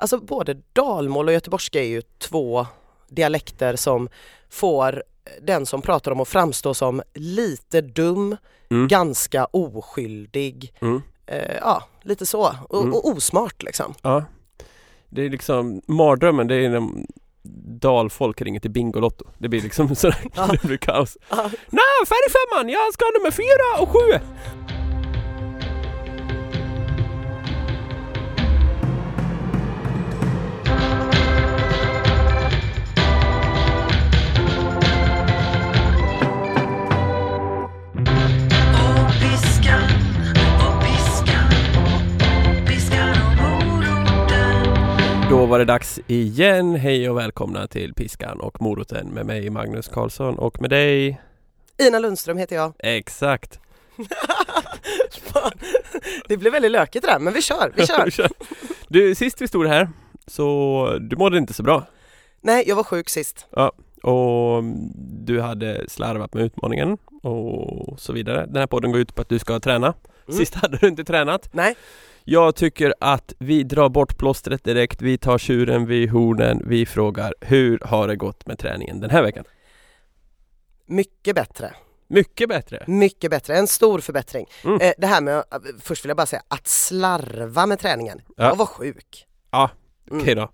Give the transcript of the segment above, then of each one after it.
Alltså både dalmål och göteborgska är ju två dialekter som får den som pratar om att framstå som lite dum, Mm. ganska oskyldig, Mm. eh, ja lite så, och, Mm. och osmart liksom. Ja. Det är liksom mardrömmen, det är när dalfolk ringer till Bingolotto. Det blir liksom sådär, Ja. det blir kaos. Ja. Nej, färgfemman, jag ska ha nummer fyra och sju! Då var det dags igen. Hej och välkomna till Piskan och moroten med mig Magnus Karlsson och med dig Ina Lundström heter jag. Exakt! Det blev väldigt lökigt det där men vi kör, vi kör. Du, sist vi stod här så du mådde inte så bra Nej jag var sjuk sist. och du hade slarvat med utmaningen och så vidare. Den här podden går ut på att du ska träna. Mm. Sist hade du inte tränat. Nej, Jag tycker att vi drar bort plåstret direkt. Vi tar tjuren vid hornen. Vi frågar hur har det gått med träningen den här veckan? mycket bättre. Mycket bättre. Mycket bättre, en stor förbättring. Mm. Eh, det här med, först vill jag bara säga, att slarva med träningen. Ja. Jag var sjuk. Ja, Mm. Okej då.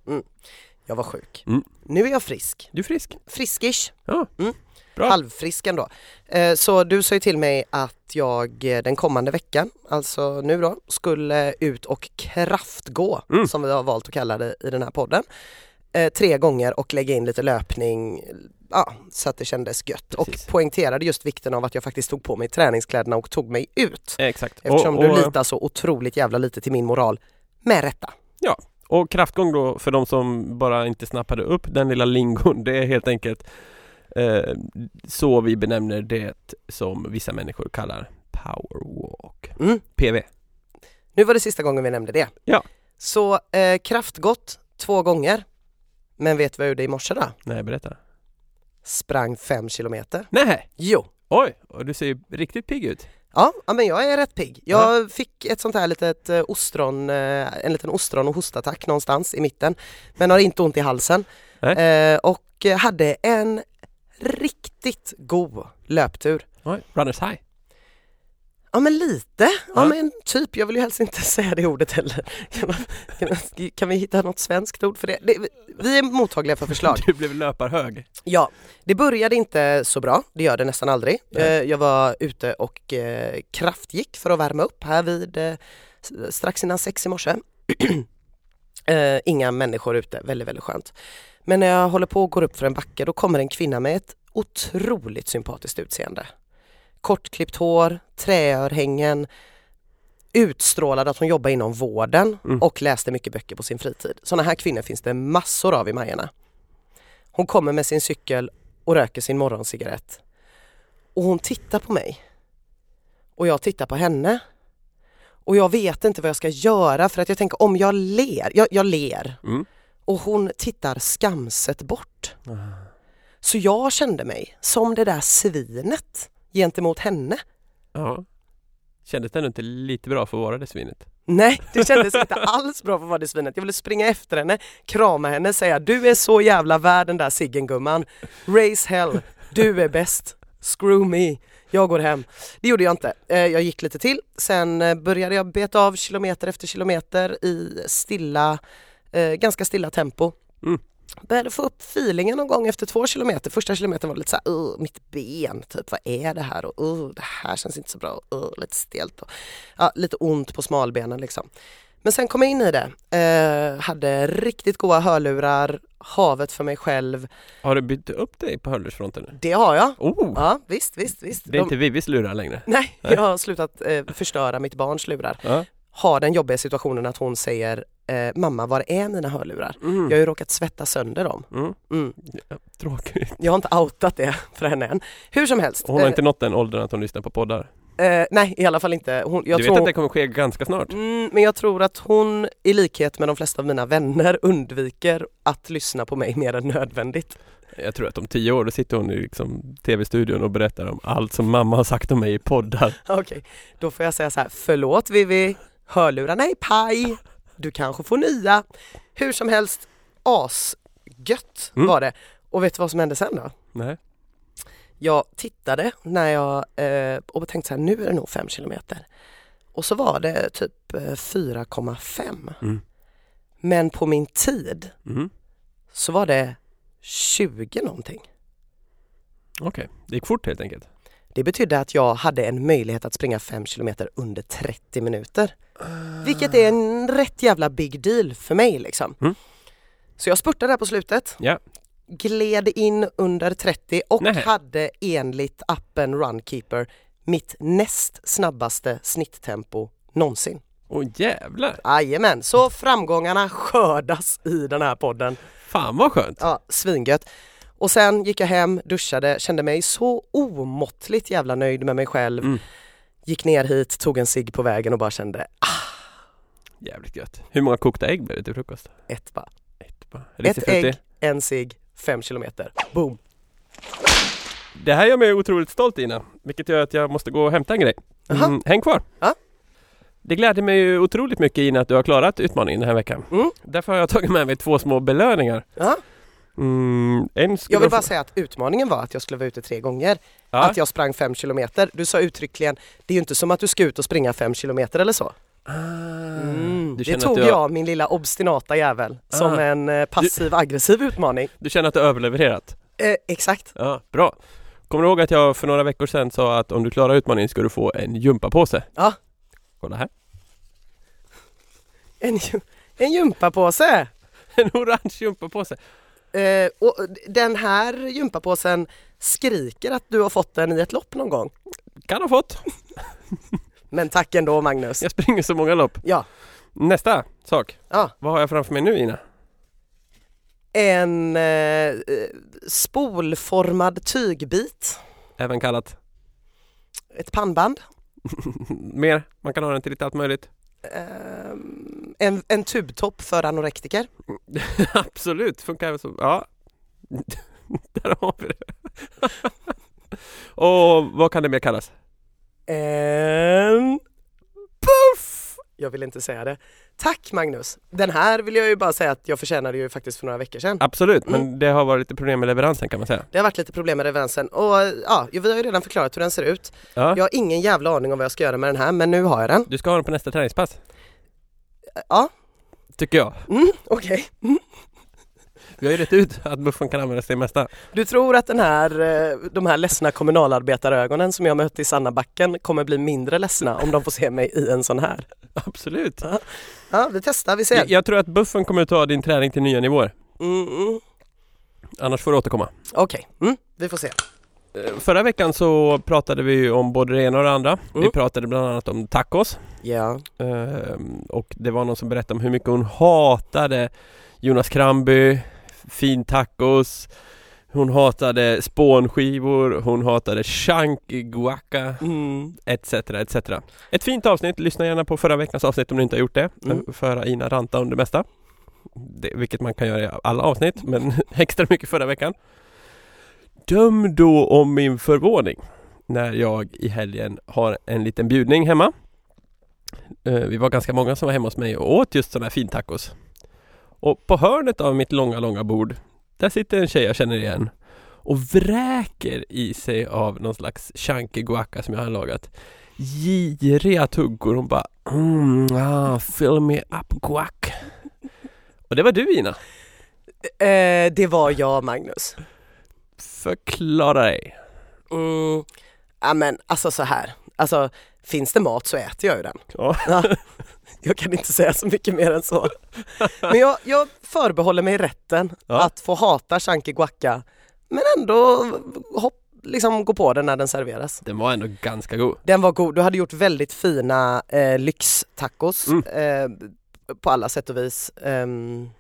Jag var sjuk. Mm. Nu är jag frisk. Du är frisk. Friskish. Ja, Mm. Bra. Halvfrisk ändå. Eh, så du sa ju till mig att jag eh, den kommande veckan, alltså nu då, skulle ut och kraftgå, Mm. som vi har valt att kalla det i den här podden. Eh, tre gånger och lägga in lite löpning, ja, så att det kändes gött. Precis. Och poängterade just vikten av att jag faktiskt tog på mig träningskläderna och tog mig ut. Exakt. Eftersom och, du och, litar så otroligt jävla lite till min moral. Med rätta. och kraftgång då, för de som bara inte snappade upp den lilla lingon, det är helt enkelt så vi benämner det som vissa människor kallar powerwalk. Mm. PV. Nu var det sista gången vi nämnde det. Ja. Så eh, kraftgått två gånger. Men vet du vad jag gjorde i morse då? Nej, berätta. Sprang fem kilometer. Nej, Jo. oj, och du ser ju riktigt pigg ut. Ja, men jag är rätt pigg. Jag fick ett sånt här litet eh, ostron, eh, en liten ostron och hostattack någonstans i mitten. Men har inte ont i halsen. Eh, och eh, hade en riktigt god löptur. Oj, runners high. Ja men lite, ja, Ja. men typ, jag vill ju helst inte säga det ordet heller. Kan, man, kan, vi hitta något svenskt ord för det? det? Vi är mottagliga för förslag. Du blev löparhög. Ja, det började inte så bra, det gör det nästan aldrig. Nej. Eh, Jag var ute och eh, kraftgick för att värma upp här vid eh, strax innan sex i morse. Eh, Inga människor ute, väldigt väldigt skönt. Men när jag håller på och går upp för en backe då kommer en kvinna med ett otroligt sympatiskt utseende. Kortklippt hår, träörhängen, utstrålade att hon jobbar inom vården Mm. och läste mycket böcker på sin fritid. Sådana här kvinnor finns det massor av i Majerna. Hon kommer med sin cykel och röker sin morgoncigarett. Och hon tittar på mig. Och jag tittar på henne. Och jag vet inte vad jag ska göra för att jag tänker om jag ler, jag, jag ler Mm. och hon tittar skamset bort. Så jag kände mig som det där svinet gentemot henne. Ja. Kändes det ändå inte lite bra för att vara det svinet? Nej, det kändes inte alls bra för att vara det svinet. Jag ville springa efter henne, krama henne, säga du är så jävla värd den där ciggen gumman. Raise hell, du är bäst. Screw me, jag går hem. Det gjorde jag inte. Eh, Jag gick lite till, sen eh, började jag beta av kilometer efter kilometer i stilla, eh, ganska stilla tempo. Mm. Började få upp feelingen någon gång efter två kilometer. Första kilometern var lite såhär, uh, mitt ben, typ vad är det här? Och uh, det här känns inte så bra, uh, lite stelt. Och, ja, lite ont på smalbenen liksom. Men sen kom jag in i det, eh, hade riktigt goda hörlurar, havet för mig själv. Har du bytt upp dig på hörlursfronten nu? Det har jag. Oh! Ja visst, visst, visst. Det är inte Vivis lurar längre. Nej, Nej. jag har slutat eh, förstöra mitt barns lurar. Ja. Har den jobbiga situationen att hon säger eh, Mamma, var är mina hörlurar? Mm. Jag har ju råkat svettas sönder dem. Mm. Mm. Ja, tråkigt. Jag har inte outat det för henne än. Hur som helst. Hon har eh, inte nått den åldern att hon lyssnar på poddar. Eh, nej, i alla fall inte. Hon, jag du tror... vet att det kommer ske ganska snart? Mm, men jag tror att hon i likhet med de flesta av mina vänner undviker att lyssna på mig mer än nödvändigt. Jag tror att om tio år då sitter hon i liksom tv-studion och berättar om allt som mamma har sagt om mig i poddar. Okej, då får jag säga så här, förlåt Vivi, hörlurar, nej paj. Du kanske får nya. Hur som helst, asgött Mm. var det. Och vet du vad som hände sen då? Nej. Jag tittade när jag eh, och tänkte så här, nu är det nog 5 kilometer. Och så var det typ eh, 4,5. Mm. Men på min tid Mm. så var det 20 någonting. Okej, det gick fort helt enkelt. Det betydde att jag hade en möjlighet att springa 5 kilometer under 30 minuter. Vilket är en rätt jävla big deal för mig liksom. Mm. Så jag spurtade där på slutet. Ja. Gled in under 30 och Nej. hade enligt appen Runkeeper mitt näst snabbaste snitttempo någonsin. Åh jävlar! Jajamän, så framgångarna skördas i den här podden. Fan vad skönt! Ja, svingött. Och sen gick jag hem, duschade, kände mig så omåttligt jävla nöjd med mig själv. Mm. Gick ner hit, tog en cigg på vägen och bara kände Jävligt gött. Hur många kokta ägg blev det till frukost? ett bara. Ett bara. Ett ägg, en cigg, fem kilometer. Boom! Det här gör mig otroligt stolt Ina, vilket gör att jag måste gå och hämta en grej. Mm, häng kvar! Ja. Det gläder mig ju otroligt mycket Ina att du har klarat utmaningen den här veckan. Mm. Därför har jag tagit med mig två små belöningar. Ja. Mm, en Jag vill bara säga att utmaningen var att jag skulle vara ute tre gånger. ja. Att jag sprang fem kilometer. Du sa uttryckligen, det är ju inte som att du ska ut och springa fem kilometer eller så. Ah, Mm. du Det tog du, jag, min lilla obstinata jävel, som Ah. en eh, passiv aggressiv utmaning. du känner att du överlevererat? Eh, exakt. Ja, bra! Kommer du ihåg att jag för några veckor sedan sa att om du klarar utmaningen ska du få en gympapåse? Ja. Kolla här! En, en gympapåse. En orange gympapåse! Eh, och den här gympapåsen skriker att du har fått den i ett lopp någon gång. Kan ha fått! Men tack ändå Magnus. Jag springer så många lopp. Ja. Nästa sak. Ja. Vad har jag framför mig nu Ina? En eh, spolformad tygbit. Även kallat Ett pannband. mer. Man kan ha den till lite allt möjligt. Ehm, en, en tubtopp för anorektiker. Absolut, funkar även så. Ja. Där har vi det. Och vad kan det mer kallas? En puff! Jag vill inte säga det. Tack Magnus! Den här vill jag ju bara säga att jag förtjänade ju faktiskt för några veckor sedan. Absolut, men Mm. det har varit lite problem med leveransen kan man säga. Det har varit lite problem med leveransen och ja, vi har ju redan förklarat hur den ser ut. Ja. Jag har ingen jävla aning om vad jag ska göra med den här men nu har jag den. Du ska ha den på nästa träningspass. Ja, Tycker jag. mm, okej. Vi har ju rätt ut att buffen kan användas till det mesta. Du tror att den här, eh, de här ledsna kommunalarbetarögonen som jag mötte i Sannabacken kommer bli mindre ledsna om de får se mig i en sån här? Absolut. Ja, vi testar, vi ser. Jag, jag tror att buffen kommer att ta din träning till nya nivåer. Mm. Annars får du återkomma. Okej, mm, vi får se. Eh, Förra veckan så pratade vi om både det ena och det andra. Vi Mm. pratade bland annat om tacos. Ja. Ehm, och det var någon som berättade om hur mycket hon hatade Jonas Kramby, fin tacos, hon hatade spånskivor, hon hatade chunky guaca, Mm. etc, etc. Ett fint avsnitt, lyssna gärna på förra veckans avsnitt om ni inte har gjort det. Mm. För höra Ina ranta om det mesta. Det, vilket man kan göra i alla avsnitt, men extra mycket förra veckan. Döm då om min förvåning när jag i helgen har en liten bjudning hemma. Eh, Vi var ganska många som var hemma hos mig och åt just sådana här fintacos. Och på hörnet av mitt långa, långa bord, där sitter en tjej jag känner igen och vräker i sig av någon slags chunky guaca som jag har lagat. Giriga tuggor. Hon bara mm, ah, fill me up guac. Och det var du Ina. Eh, det var jag Magnus. Förklara dig. Mm. Ja men alltså så här, alltså finns det mat så äter jag ju den. Ja. Ja. Jag kan inte säga så mycket mer än så. Men jag, jag förbehåller mig rätten Ja. att få hata chunky guacca men ändå hopp, liksom gå på den när den serveras. Den var ändå ganska god. Den var god, du hade gjort väldigt fina eh, lyxtacos Mm. eh, på alla sätt och vis. Ehm,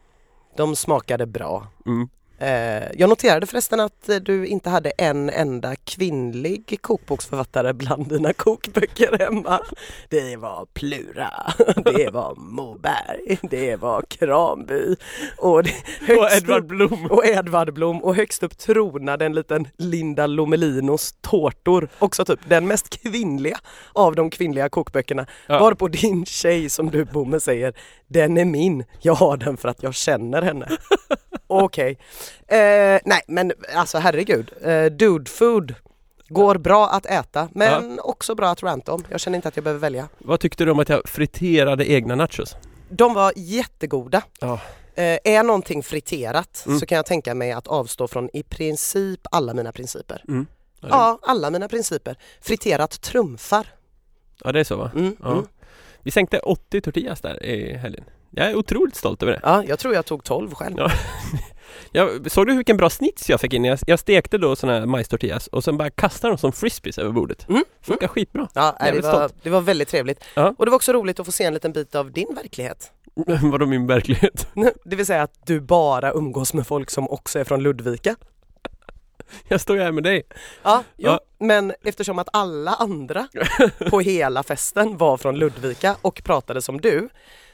de smakade bra. Mm. Eh, jag noterade förresten att eh, du inte hade en enda kvinnlig kokboksförfattare bland dina kokböcker hemma. Det var Plura, det var Moberg, det var Kranby och, det, Och Edvard Blom. och Edvard Blom och högst upp tronade en liten Linda Lomelinos tårtor. Också typ den mest kvinnliga av de kvinnliga kokböckerna. Ja. Varpå din tjej som du Bomme säger, den är min, jag har den för att jag känner henne. Okej. Eh, nej men alltså herregud, eh, dude food går bra att äta men också bra att ranta om. Jag känner inte att jag behöver välja. Vad tyckte du om att jag friterade egna nachos? De var jättegoda. Ja. Eh, är någonting friterat Mm. så kan jag tänka mig att avstå från i princip alla mina principer. Mm. Ja, Ja, alla mina principer. Friterat trumfar. ja, det är så va? Mm, Ja. Mm. Vi sänkte 80 tortillas där i helgen. Jag är otroligt stolt över det. ja, jag tror jag tog 12 själv. Ja. Jag, såg du vilken bra snits jag fick in? Jag, jag stekte då såna här majstortillas och sen bara kastade dem som frisbees över bordet. Mm, Funkar skitbra. Ja, nej, det, var, stolt. det var väldigt trevligt. Ja. Och det var också roligt att få se en liten bit av din verklighet. Vadå min verklighet? Det vill säga att du bara umgås med folk som också är från Ludvika. Jag står ju här med dig. Ja, jo, Ja. men eftersom att alla andra på hela festen var från Ludvika och pratade som du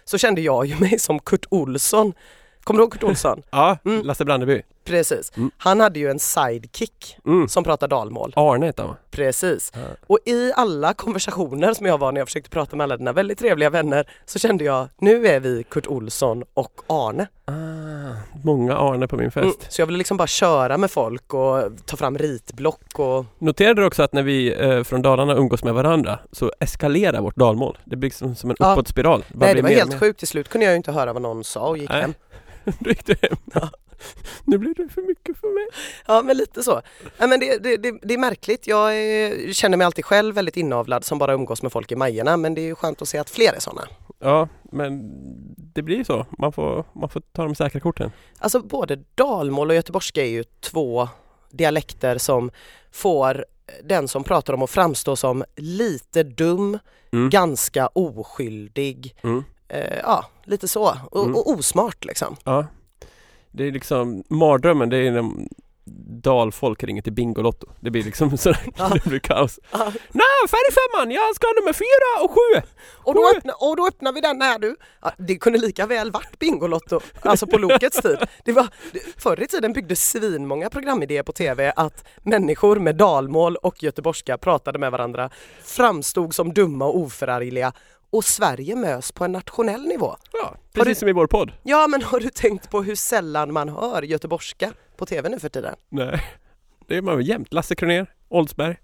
så kände jag ju mig som Kurt Olsson. Kommer du ihåg Kurt Olsson? Ja, Mm. Lasse Brandeby. Precis. Mm. Han hade ju en sidekick Mm. som pratade dalmål. Arne hette han? Precis. Ja. Och i alla konversationer som jag var när jag försökte prata med alla dina väldigt trevliga vänner så kände jag nu är vi Kurt Olsson och Arne. Ah, många Arne på min fest. Mm. Så jag ville liksom bara köra med folk och ta fram ritblock och Noterade du också att när vi eh, från Dalarna umgås med varandra så eskalerar vårt dalmål. Det blir som, som en Ja. uppåtspiral. bara Nej det var helt sjukt. Till slut kunde jag ju inte höra vad någon sa och gick Nej. hem. Då gick du hem. Ja. Nu blir det för mycket för mig. Ja men lite så. Ja, men det, det, det, det är märkligt. Jag är, känner mig alltid själv väldigt inavlad som bara umgås med folk i Majerna men det är ju skönt att se att fler är sådana. Ja, men det blir så. Man får, man får ta de säkra korten. Alltså både dalmål och göteborgska är ju två dialekter som får den som pratar om att framstå som lite dum, Mm. ganska oskyldig, Mm. eh, ja lite så och, Mm. och osmart liksom. Ja. Det är liksom mardrömmen, det är dalfolk ringer till Bingolotto. Det blir liksom så Ja. det blir kaos. Nej, färgfemman! Jag ska ha nummer fyra och sju! Och, då öppna, och då öppnar vi den här du. Ja, det kunde lika väl varit Bingolotto, alltså på Lokets tid. Det var, förr i tiden byggde svinmånga programidéer på tv att människor med dalmål och göteborgska pratade med varandra, framstod som dumma och oförargliga och Sverige mös på en nationell nivå. Ja, precis du- som i vår podd. Ja men har du tänkt på hur sällan man hör göteborgska på tv nu för tiden? Nej, det är man väl jämt. Lasse Kronér, Oldsberg.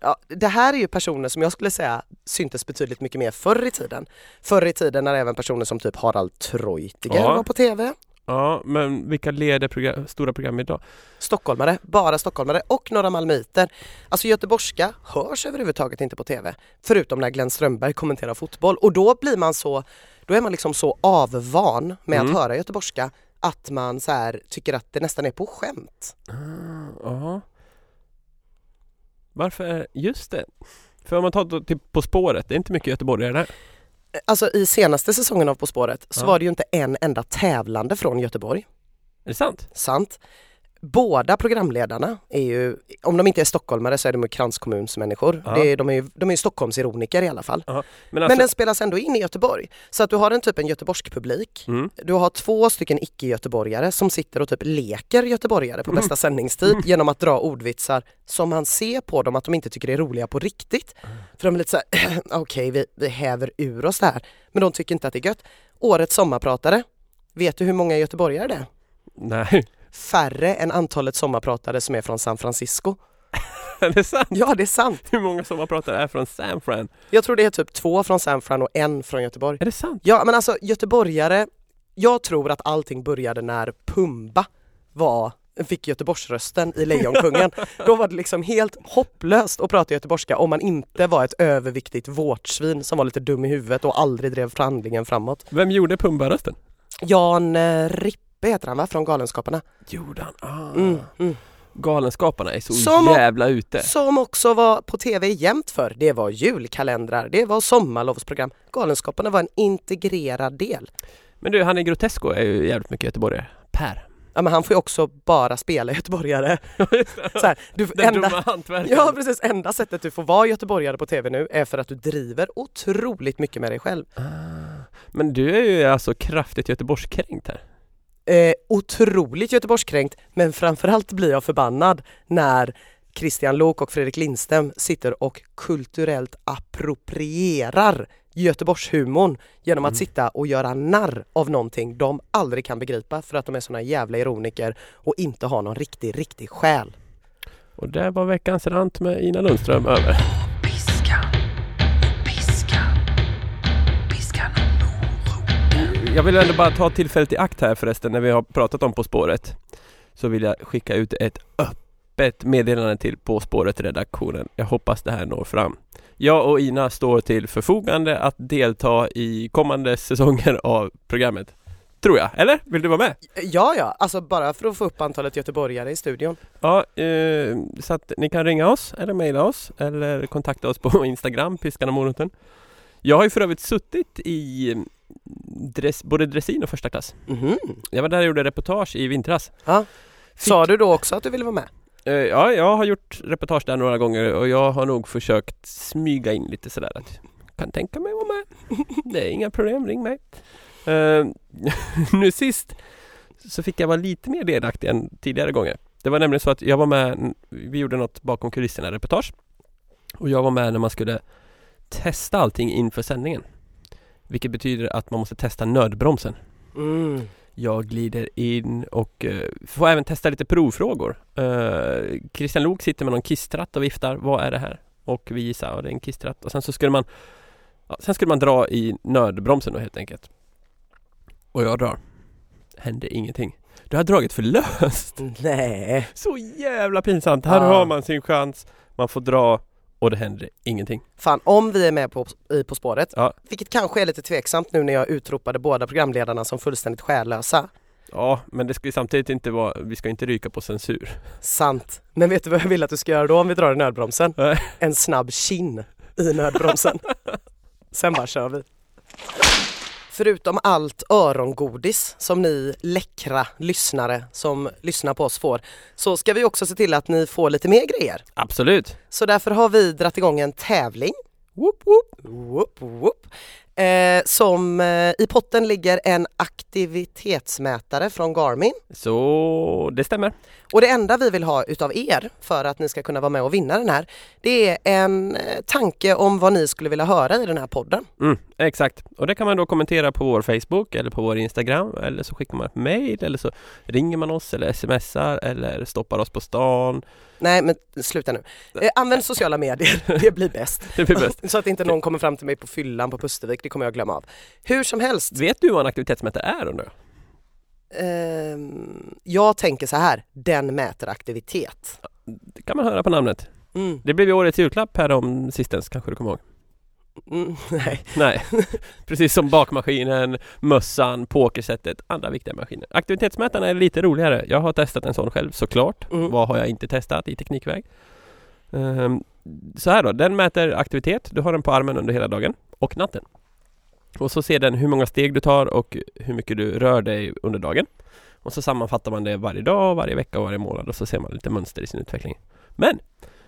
Ja, det här är ju personer som jag skulle säga syntes betydligt mycket mer förr i tiden. Förr i tiden när även personer som typ Harald Treutiger Ja. var på tv. Ja, men vilka leder program, stora program idag? Stockholmare, bara stockholmare och några malmöiter. Alltså göteborgska hörs överhuvudtaget inte på tv. Förutom när Glenn Strömberg kommenterar fotboll och då blir man så, då är man liksom så avvan med Mm. att höra göteborgska att man så här tycker att det nästan är på skämt. Ah, Ja. Varför? är- Just det. För om man tar till På spåret, det är inte mycket göteborgare där. Alltså i senaste säsongen av På spåret så Ja. var det ju inte en enda tävlande från Göteborg. Är det sant? Sant. Båda programledarna är ju, om de inte är stockholmare så är de ju kranskommunsmänniskor. Ja. Det är, de är ju de är Stockholmsironiker i alla fall. Men Men alltså, den spelas ändå in i Göteborg. Så att du har en typ en göteborgsk publik. mm, Du har två stycken icke-göteborgare som sitter och typ leker göteborgare på Mm. bästa sändningstid genom att dra ordvitsar som man ser på dem att de inte tycker är roliga på riktigt. Mm. För de är lite såhär, okej vi, vi häver ur oss det här. Men de tycker inte att det är gött. Årets sommarpratare, vet du hur många göteborgare det är? nej. Färre än antalet sommarpratare som är från San Francisco. Är det sant? Ja det är sant. Hur många som har pratat är från San Fran? Jag tror det är typ två från San Fran och en från Göteborg. Är det sant? Ja men alltså göteborgare, jag tror att allting började när Pumba var fick Göteborgsrösten i Lejonkungen. Då var det liksom helt hopplöst att prata göteborgska om man inte var ett överviktigt vårtsvin som var lite dum i huvudet och aldrig drev förhandlingen framåt. Vem gjorde Pumba-rösten? Jan eh, Rippe heter han va, från Galenskaparna. Gjorde han? Ah. Mm, mm. Galenskaparna är så Som- jävla ute. Som också var på tv jämt för. Det var julkalendrar, det var sommarlovsprogram. Galenskaparna var en integrerad del. Men du, han är Grotesco är ju jävligt mycket göteborgare. Per. Ja men han får ju också bara spela göteborgare. Så här, du, Den enda, dumma hantverkaren. ja precis, enda sättet du får vara göteborgare på tv nu är för att du driver otroligt mycket med dig själv. Ah. Men du är ju alltså kraftigt Göteborgskränkt här. Eh, otroligt Göteborgskränkt men framförallt blir jag förbannad när Christian Lok och Fredrik Lindström sitter och kulturellt approprierar Göteborgshumorn genom att Mm. sitta och göra narr av någonting de aldrig kan begripa för att de är såna jävla ironiker och inte har någon riktig, riktig själ. Och där var veckans rant med Ina Lundström över. Jag vill ändå bara ta tillfället i akt här förresten när vi har pratat om På spåret. Så vill jag skicka ut ett öppet meddelande till På spåret-redaktionen. Jag hoppas det här når fram. Jag och Ina står till förfogande att delta i kommande säsonger av programmet. Tror jag, eller? Vill du vara med? Ja, ja, alltså bara för att få upp antalet göteborgare i studion. Ja, eh, så att ni kan ringa oss eller mejla oss eller kontakta oss på Instagram, Piskan och moroten. Jag har ju för övrigt suttit i dress, både dressin och första klass. Mhm. Jag var där och gjorde reportage i vintras. Ja. Sa du då också att du ville vara med? Eh, ja, jag har gjort reportage där några gånger och jag har nog försökt smyga in lite sådär att kan tänka mig vara med. Det är inga problem, ring mig. Eh, nu sist så fick jag vara lite mer delaktig än tidigare gånger. Det var nämligen så att jag var med, vi gjorde något bakom kulisserna reportage och jag var med när man skulle testa allting inför sändningen. Vilket betyder att man måste testa nödbromsen. Mm. Jag glider in och eh, får även testa lite provfrågor. Uh, Christian Lok sitter med någon kisstratt och viftar. Vad är det här? Och vi gissar, ja det är en kisstratt. Och sen så skulle man ja, Sen skulle man dra i nödbromsen då helt enkelt. Och jag drar. Hände ingenting. Du har dragit för löst. Nej. Så jävla pinsamt. Här Ja. har man sin chans. Man får dra och det händer ingenting. Fan, om vi är med på, i På spåret, Ja. vilket kanske är lite tveksamt nu när jag utropade båda programledarna som fullständigt själlösa. Ja, men det ska ju samtidigt inte vara, vi ska inte ryka på censur. Sant. Men vet du vad jag vill att du ska göra då om vi drar i nödbromsen? Nej. En snabb kin i nödbromsen. Sen bara kör vi. Förutom allt örongodis som ni läckra lyssnare som lyssnar på oss får så ska vi också se till att ni får lite mer grejer. Absolut. Så därför har vi dratt igång en tävling Whoop, whoop. Whoop, whoop. Som eh, i potten ligger en aktivitetsmätare från Garmin. Så det stämmer. Och det enda vi vill ha utav er för att ni ska kunna vara med och vinna den här, det är en eh, tanke om vad ni skulle vilja höra i den här podden. Mm, exakt. Och det kan man då kommentera på vår Facebook eller på vår Instagram eller så skickar man ett mail eller så ringer man oss eller smsar eller stoppar oss på stan. Nej men sluta nu. Eh, använd sociala medier, det blir bäst. Det blir bäst. Så att inte någon kommer fram till mig på fyllan på Pustervik, det kommer jag glömma av. Hur som helst, Vet du vad en aktivitetsmätare är undrar ehm, jag tänker så här, den mäter aktivitet. Det kan man höra på namnet. Mm, Det blev ju årets julklapp här om sistens kanske du kommer ihåg? Mm, nej. Nej, precis som bakmaskinen, mössan, pokersättet, andra viktiga maskiner. Aktivitetsmätarna är lite roligare. Jag har testat en sån själv såklart. Mm. Vad har jag inte testat i teknikväg? Ehm, så här då, den mäter aktivitet. Du har den på armen under hela dagen och natten. Och så ser den hur många steg du tar och hur mycket du rör dig under dagen. Och så sammanfattar man det varje dag, varje vecka och varje månad och så ser man lite mönster i sin utveckling. Men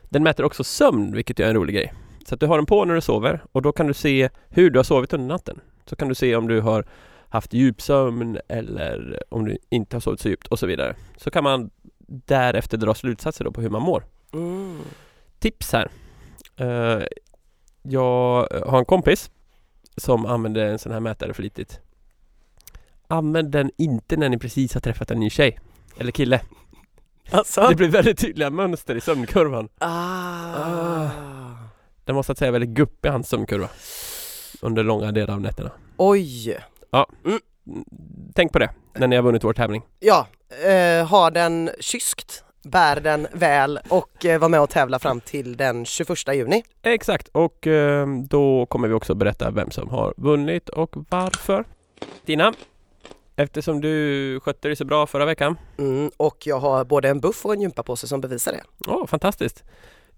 den mäter också sömn, vilket är en rolig grej. Så att du har den på när du sover och då kan du se hur du har sovit under natten. Så kan du se om du har haft djupsömn eller om du inte har sovit så djupt och så vidare. Så kan man därefter dra slutsatser då på hur man mår. Mm. Tips här. Eh, jag har en kompis som använder en sån här mätare flitigt. Använd den inte när ni precis har träffat en ny tjej eller kille. Alltså? Det blir väldigt tydliga mönster i sömnkurvan. Ah. Den var så att säga väldigt guppig hans sömnkurva. Under långa delar av nätterna. Oj! Mm, Tänk på det när ni har vunnit vår tävling. Ja, eh, ha den kyskt, bär den väl och eh, var med och tävla fram till den 21 juni. Exakt och eh, då kommer vi också berätta vem som har vunnit och varför. Tina, eftersom du skötte dig så bra förra veckan. Mm, och jag har både en buff och en gympapåse som bevisar det. Åh, fantastiskt.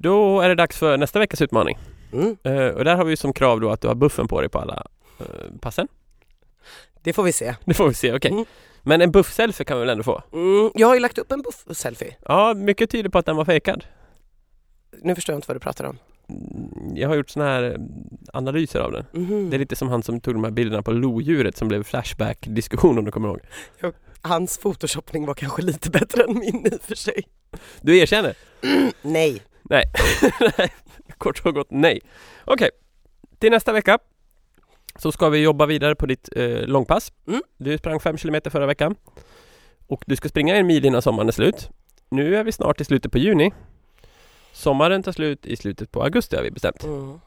Då är det dags för nästa veckas utmaning. Mm, Eh, och där har vi som krav då att du har buffen på dig på alla eh, passen. det får vi se. Det får vi se, okej. Mm. Men en buff-selfie kan vi väl ändå få? Mm, jag har ju lagt upp en buff-selfie. Ja, mycket tyder på att den var fejkad. Nu förstår jag inte vad du pratar om. Mm, Jag har gjort såna här eh, analyser av den. Mhm. Det är lite som han som tog de här bilderna på lodjuret som blev Flashback-diskussion om du kommer ihåg. Hans photoshopning var kanske lite bättre än min i och för sig. Du erkänner? Nej. Nej. Kort och gott nej. Okej, till nästa vecka så ska vi jobba vidare på ditt eh, långpass. Mm. Du sprang 5 km förra veckan och du ska springa en mil innan sommaren är slut. Nu är vi snart i slutet på juni. Sommaren tar slut i slutet på augusti har vi bestämt. Mm.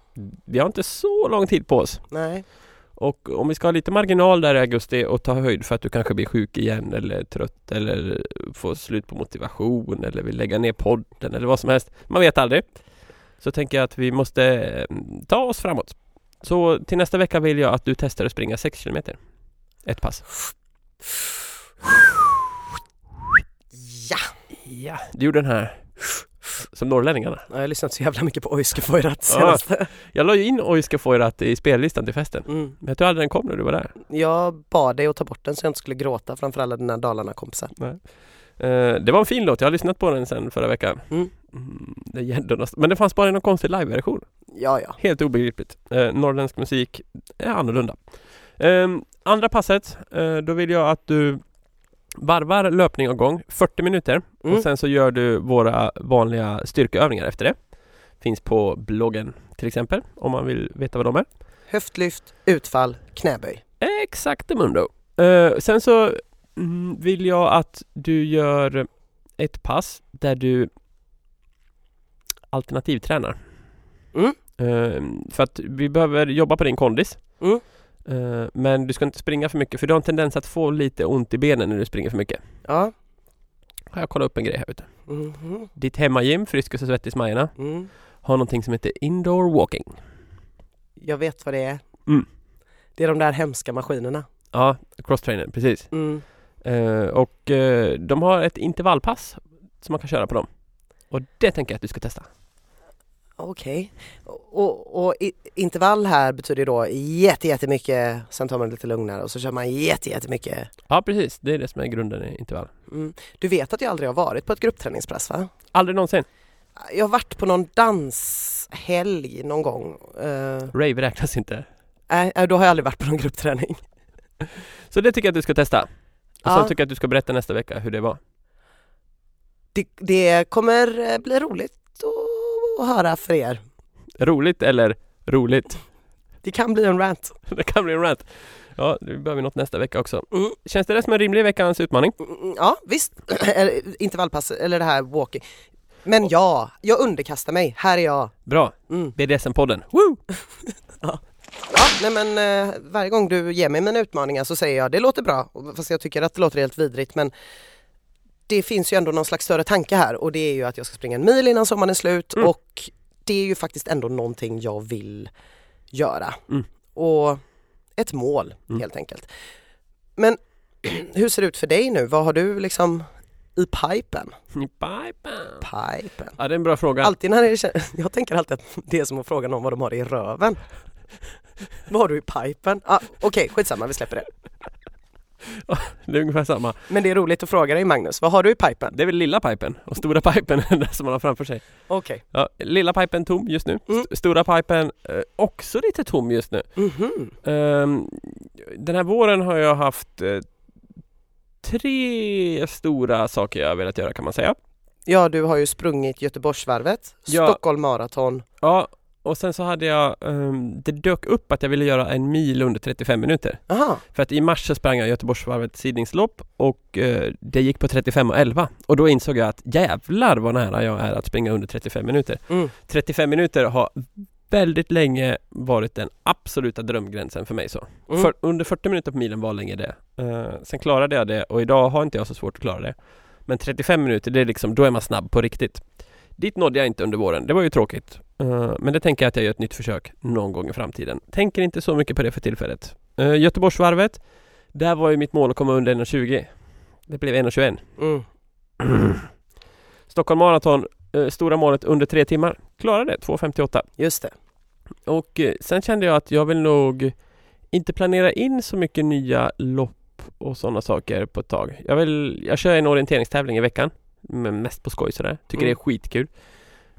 Vi har inte så lång tid på oss Nej. Och om vi ska ha lite marginal där i augusti och ta höjd för att du kanske blir sjuk igen eller trött eller får slut på motivation eller vill lägga ner podden eller vad som helst. Man vet aldrig. Så tänker jag att vi måste eh, ta oss framåt. Så till nästa vecka vill jag att du testar att springa 6 km. Ett pass. Ja. Ja, du gjorde den här som norrlänningarna. Jag har lyssnat så jävla mycket på Oiskefojrat senaste. Jag la ju in Oiska Foirat i spellistan till festen. Mm. Men jag tror aldrig den kom när du var där. Jag bad dig att ta bort den så jag inte skulle gråta framför alla dina Dalarna-kompisar. Eh, det var en fin låt, jag har lyssnat på den sen förra veckan. Mm. Mm, det. Men det fanns bara någon konstig liveversion. Ja, ja. Helt obegripligt. Eh, norrländsk musik är annorlunda. Eh, andra passet, eh, då vill jag att du varvar löpning och gång 40 minuter Mm. och sen så gör du våra vanliga styrkeövningar efter det. Finns på bloggen till exempel om man vill veta vad de är. Höftlyft, utfall, knäböj. Exakt mundo. Eh, sen så mm, vill jag att du gör ett pass där du alternativtränar. Mm. Eh, för att vi behöver jobba på din kondis. Mm. Eh, men du ska inte springa för mycket för du har en tendens att få lite ont i benen när du springer för mycket. Ja. Har jag kollat upp en grej här ute. Mhm. Ditt hemmagym, Friskis och Svettis-Majorna, Mm. har någonting som heter indoor walking. Jag vet vad det är. Mm. Det är de där hemska maskinerna. Ja, crosstrainer, precis. Mm. Eh, och eh, de har ett intervallpass som man kan köra på dem. Och det tänker jag att du ska testa. Okej. Och, och i, intervall här betyder då jätte, jättemycket, sen tar man det lite lugnare och så kör man jätte, jättemycket. Ja precis, det är det som är grunden i intervall. Mm. Du vet att jag aldrig har varit på ett gruppträningspass va? Aldrig någonsin. Jag har varit på någon danshelg någon gång. Uh, Rave räknas inte. nej, då har jag aldrig varit på någon gruppträning. Så det tycker jag att du ska testa. Och Ja. sen tycker jag att du ska berätta nästa vecka hur det var. Det, det kommer eh, bli roligt att höra för er. Roligt eller roligt? Det kan bli en rant. det kan bli en rant. Ja, vi behöver något nästa vecka också. Mm. Känns det där som en rimlig veckans utmaning? Mm, Ja visst, intervallpass eller det här walking. Men ja, jag underkastar mig. Här är jag. Bra, Mm. BDSM-podden. Woo! Ja, nej men eh, varje gång du ger mig mina utmaningar så säger jag det låter bra. Fast jag tycker att det låter helt vidrigt men det finns ju ändå någon slags större tanke här och det är ju att jag ska springa en mil innan sommaren är slut Mm. och det är ju faktiskt ändå någonting jag vill göra. Mm. Och ett mål Mm. helt enkelt. Men hur ser det ut för dig nu? Vad har du liksom i pipen? Bye, bye. Pipen. Ja, det är en bra fråga. Alltid när det jag tänker alltid att det är som att fråga någon vad de har i röven. vad har du i pipen? Ah, Okej, skitsamma, vi släpper det. Det är ungefär samma. Men det är roligt att fråga dig Magnus, vad har du i pipen? Det är väl lilla pipen och stora pipen som man har framför sig. Okej. Ja, lilla pipen tom just nu. Mm. St- Stora pipen eh, också lite tom just nu. Mhm. Ehm, den här våren har jag haft eh, tre stora saker jag har velat göra kan man säga. Ja, du har ju sprungit Göteborgsvarvet, Ja. Stockholm Marathon. Ja, och sen så hade jag, ehm, det dök upp att jag ville göra en mil under 35 minuter. Aha, För att i mars så sprang jag Göteborgsvarvet sidningslopp och eh, det gick på 35 och 11 och då insåg jag att jävlar vad nära jag är att springa under 35 minuter. mm. 35 minuter har väldigt länge varit den absoluta drömgränsen för mig så. Mm. För, under 40 minuter på milen var länge det. Eh, sen klarade jag det och idag har inte jag så svårt att klara det. Men 35 minuter, det är liksom, då är man snabb på riktigt. Dit nådde jag inte under våren, det var ju tråkigt. Eh, men det tänker jag att jag gör ett nytt försök någon gång i framtiden. Tänker inte så mycket på det för tillfället. Uh, Göteborgsvarvet, där var ju mitt mål att komma under 1.20. Det blev 1.21. Mm. Stockholm Marathon, eh, stora målet under tre timmar. Klarade det, 2.58. Just det. Och eh, sen kände jag att jag vill nog inte planera in så mycket nya lopp och sådana saker på ett tag. Jag, vill, jag kör en orienteringstävling i veckan. Men mest på skoj sådär. Tycker Mm. det är skitkul.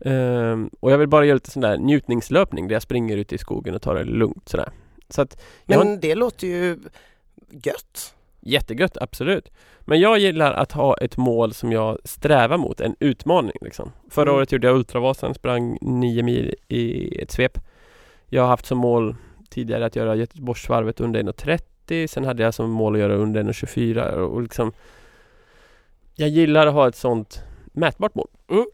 Ehm, och jag vill bara göra lite sån där njutningslöpning där jag springer ute i skogen och tar det lugnt sådär. Så att har Men det låter ju gött. Jättegött, absolut. Men jag gillar att ha ett mål som jag strävar mot, en utmaning liksom. Förra Mm. året gjorde jag Ultravasan, sprang 9 mil i ett svep. Jag har haft som mål tidigare att göra Göteborgsvarvet under 1.30, sen hade jag som mål att göra under 1.24 och liksom Jag gillar att ha ett sånt mätbart mål. Mm.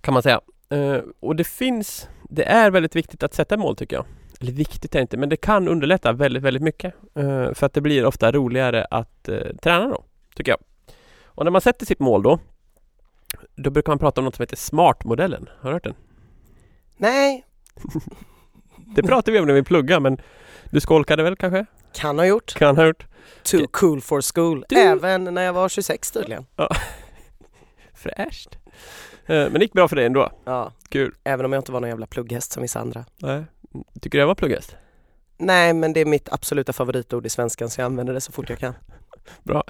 Kan man säga. Eh, och det finns Det är väldigt viktigt att sätta mål tycker jag. Eller viktigt är det inte, men det kan underlätta väldigt, väldigt mycket. Eh, för att det blir ofta roligare att eh, träna då, tycker jag. Och när man sätter sitt mål då Då brukar man prata om något som heter SMART-modellen. Har du hört den? Nej, Det pratade vi om när vi pluggade men Du skolkade väl kanske? kan ha gjort. Kan ha hört? Too cool for school. Du- Även när jag var 26 tydligen. Fräscht! Eh, men det gick bra för dig ändå. Ja, Kul. även om jag inte var någon jävla plugghäst som vissa andra. Nej. Tycker du jag var plugghäst? Nej, men det är mitt absoluta favoritord i svenskan så jag använder det så fort jag kan.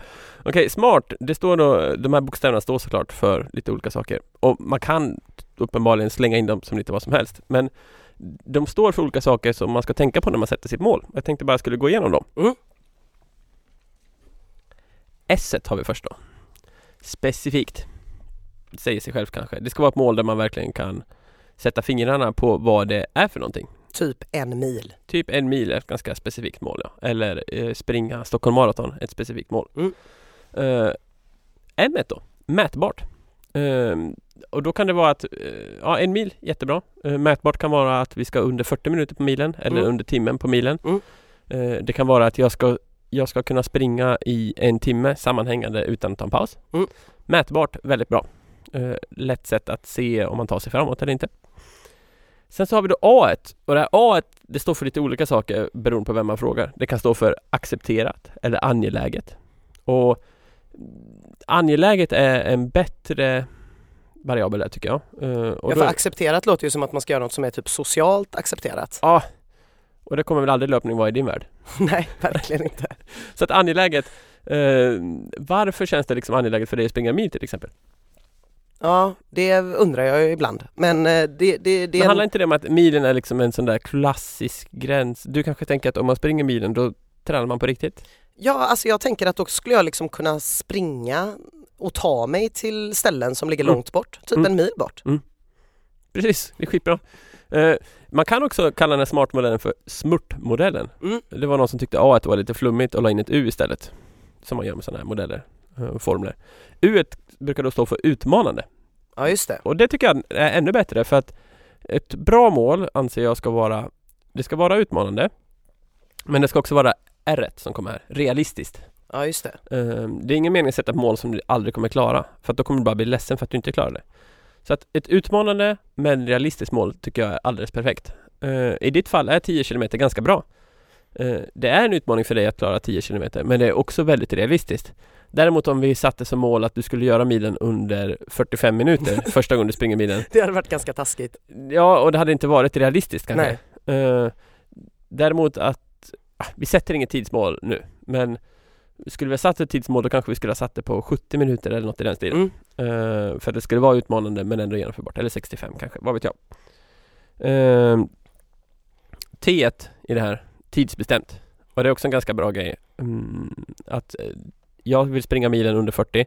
Okej, smart. Det står då, de här bokstäverna står såklart för lite olika saker. Och man kan uppenbarligen slänga in dem som lite vad som helst. Men de står för olika saker som man ska tänka på när man sätter sitt mål. Jag tänkte bara jag skulle gå igenom dem. Mm. S har vi först då. Specifikt. Det säger sig själv kanske. Det ska vara ett mål där man verkligen kan sätta fingrarna på vad det är för någonting. Typ en mil. Typ en mil är ett ganska specifikt mål ja. Eller eh, springa Stockholm Marathon, ett specifikt mål. Mm. Eh, M då, mätbart. Eh, och då kan det vara att, eh, ja en mil, jättebra. Eh, mätbart kan vara att vi ska under 40 minuter på milen eller Mm. under timmen på milen. Mm. Eh, det kan vara att jag ska, jag ska kunna springa i en timme sammanhängande utan att ta en paus. Mm. Mätbart, väldigt bra. Lätt sätt att se om man tar sig framåt eller inte. Sen så har vi då A och det här A det står för lite olika saker beroende på vem man frågar. Det kan stå för accepterat eller angeläget. Och angeläget är en bättre variabel där tycker jag. Eh, och Ja, för accepterat låter ju som att man ska göra något som är typ socialt accepterat. Ja, och det kommer väl aldrig löpning vara i din värld. Nej, verkligen inte. Så att angeläget, eh, varför känns det liksom angeläget för dig att springa mil till exempel? Ja, det undrar jag ibland. Men eh, det, det, det Men handlar en... inte det om att milen är liksom en sån där klassisk gräns? Du kanske tänker att om man springer milen då tränar man på riktigt? Ja, alltså jag tänker att då skulle jag liksom kunna springa och ta mig till ställen som ligger Mm. långt bort. Typ Mm. en mil bort. Precis, det är skitbra. Eh, man kan också kalla den här smartmodellen för smurtmodellen. Mm. Det var någon som tyckte A var lite flummigt och la in ett U istället. Som man gör med sådana här modeller eh, och formler. U brukar då stå för utmanande. Ja, just det. Och det tycker jag är ännu bättre för att ett bra mål anser jag ska vara Det ska vara utmanande Men det ska också vara R som kommer här, realistiskt. Ja, just det. Eh, Det är ingen mening att sätta ett mål som du aldrig kommer klara för att då kommer du bara bli ledsen för att du inte klarar det. Så att ett utmanande men realistiskt mål tycker jag är alldeles perfekt. Eh, I ditt fall är 10 km ganska bra. Eh, Det är en utmaning för dig att klara 10 km men det är också väldigt realistiskt. Däremot om vi satte som mål att du skulle göra milen under 45 minuter första gången du springer milen Det hade varit ganska taskigt. Ja, och det hade inte varit realistiskt kanske. Eh, däremot att, vi sätter inget tidsmål nu, men skulle vi ha satt ett tidsmål då kanske vi skulle ha satt det på 70 minuter eller något i den stilen. Mm. Eh, för det skulle vara utmanande men ändå genomförbart. Eller 65 kanske, vad vet jag. Uh, T1 i det här, tidsbestämt. Och det är också en ganska bra grej. Mm, att eh, jag vill springa milen under 40.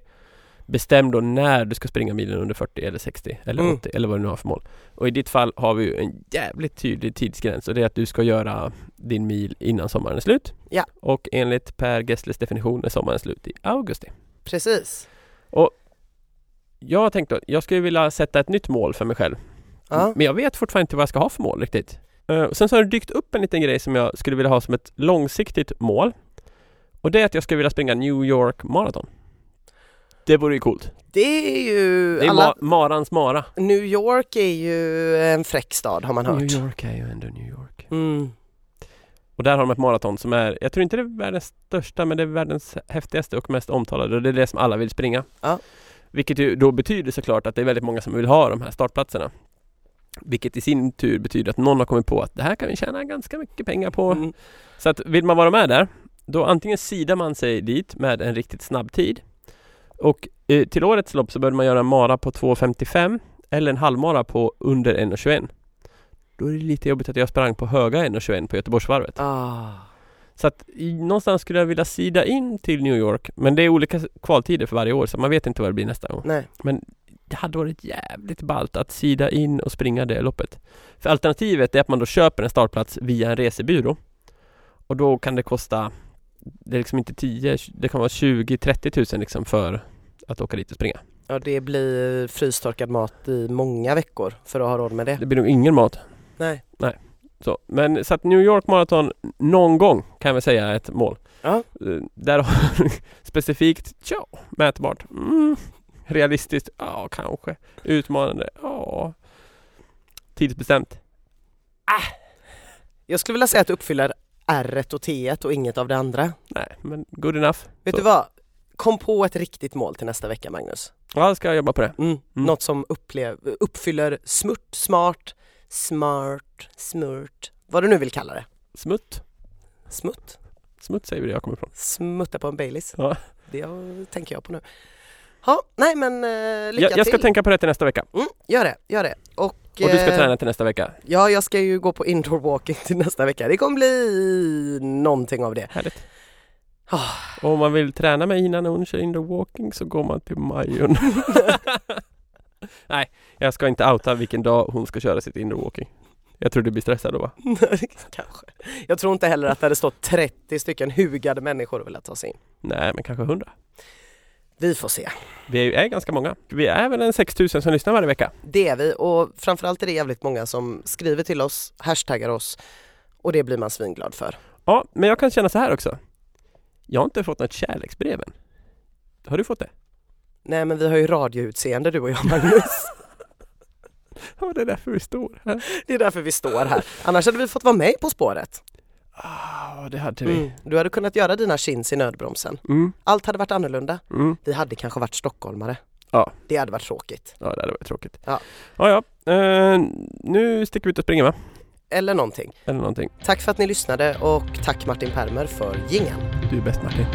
Bestäm då när du ska springa milen under 40 eller 60 eller Mm. 80 eller vad du nu har för mål. Och i ditt fall har vi ju en jävligt tydlig tidsgräns och det är att du ska göra din mil innan sommaren är slut. Ja. Och enligt Per Gessles definition är sommaren slut i augusti. Precis. Jag har tänkt att jag skulle vilja sätta ett nytt mål för mig själv. Ja. Men jag vet fortfarande inte vad jag ska ha för mål riktigt. Och sen så har det dykt upp en liten grej som jag skulle vilja ha som ett långsiktigt mål. Och det är att jag skulle vilja springa New York Marathon. Det vore ju coolt. Det är ju Det är alla... ma- Marans Mara. New York är ju en fräck stad har man hört. New York är ju ändå New York. Mm. Och där har de ett maraton som är, jag tror inte det är världens största men det är världens häftigaste och mest omtalade och det är det som alla vill springa. Ja. Vilket ju då betyder såklart att det är väldigt många som vill ha de här startplatserna. Vilket i sin tur betyder att någon har kommit på att det här kan vi tjäna ganska mycket pengar på. Mm. Så att vill man vara med där Då antingen sidar man sig dit med en riktigt snabb tid och eh, till årets lopp så började man göra en mara på 2.55 eller en halvmara på under 1.21. Då är det lite jobbigt att jag sprang på höga 1.21 på Göteborgsvarvet. Ah. Så att någonstans skulle jag vilja sida in till New York men det är olika kvaltider för varje år så man vet inte vad det blir nästa gång. Nej. Det hade varit jävligt ballt att sida in och springa det loppet. För alternativet är att man då köper en startplats via en resebyrå. Och då kan det kosta Det är liksom inte 10, det kan vara 20-30 tusen liksom för att åka dit och springa. Ja det blir frystorkad mat i många veckor för att ha råd med det. Det blir nog ingen mat. Nej. Så, men så att New York Marathon någon gång kan vi säga ett mål. Ja. Eh, Där har specifikt, ja, mätbart. Mm. Realistiskt, ja kanske. Utmanande, ja. Tidsbestämt. Jag skulle vilja säga att du uppfyller R och T och inget av det andra. Nej, men good enough. Vet Så. du vad? Kom på ett riktigt mål till nästa vecka Magnus. Ja, ska jag jobba på det. Mm. Något som upplev, uppfyller smurt, smart, smart, smurt, vad du nu vill kalla det. Smutt. Smutt? Smutt säger vi det jag kommer ifrån. Smutta på en Baileys. Ja. Det tänker jag på nu. Ja, nej men eh, lycka Jag, jag ska till. tänka på det till nästa vecka. Mm, gör det, gör det. Och, Och du ska eh, träna till nästa vecka. Ja, jag ska ju gå på indoor walking till nästa vecka. Det kommer bli någonting av det. Härligt. Och om man vill träna med Ina när hon kör indoor walking så går man till Majorn. Nej, jag ska inte outa vilken dag hon ska köra sitt indoor walking. Jag tror du blir stressad då va? Kanske. Jag tror inte heller att det hade stått 30 stycken hugade människor och velat ta sig in. Nej, men kanske 100. Vi får se. Vi är, ju- är ganska många. Vi är väl en 6000 som lyssnar varje vecka. Det är vi och framförallt är det jävligt många som skriver till oss, hashtaggar oss och det blir man svinglad för. Ja, men jag kan känna så här också. Jag har inte fått något kärleksbrev än. Har du fått det? Nej men vi har ju radioutseende du och jag Magnus. Ja, det är därför vi står här. Det är därför vi står här. Annars hade vi fått vara med På spåret. Ah, det hade vi. Mm. Du hade kunnat göra dina chins i nödbromsen. Mm. Allt hade varit annorlunda. Mm. Vi hade kanske varit stockholmare. Ja. Det hade varit tråkigt. Ja, det hade varit tråkigt. Ja. Ja, ja. Eh, nu sticker vi ut och springer va? Eller någonting. Eller någonting. Tack för att ni lyssnade och tack Martin Permer för jingeln. Du är bäst Martin.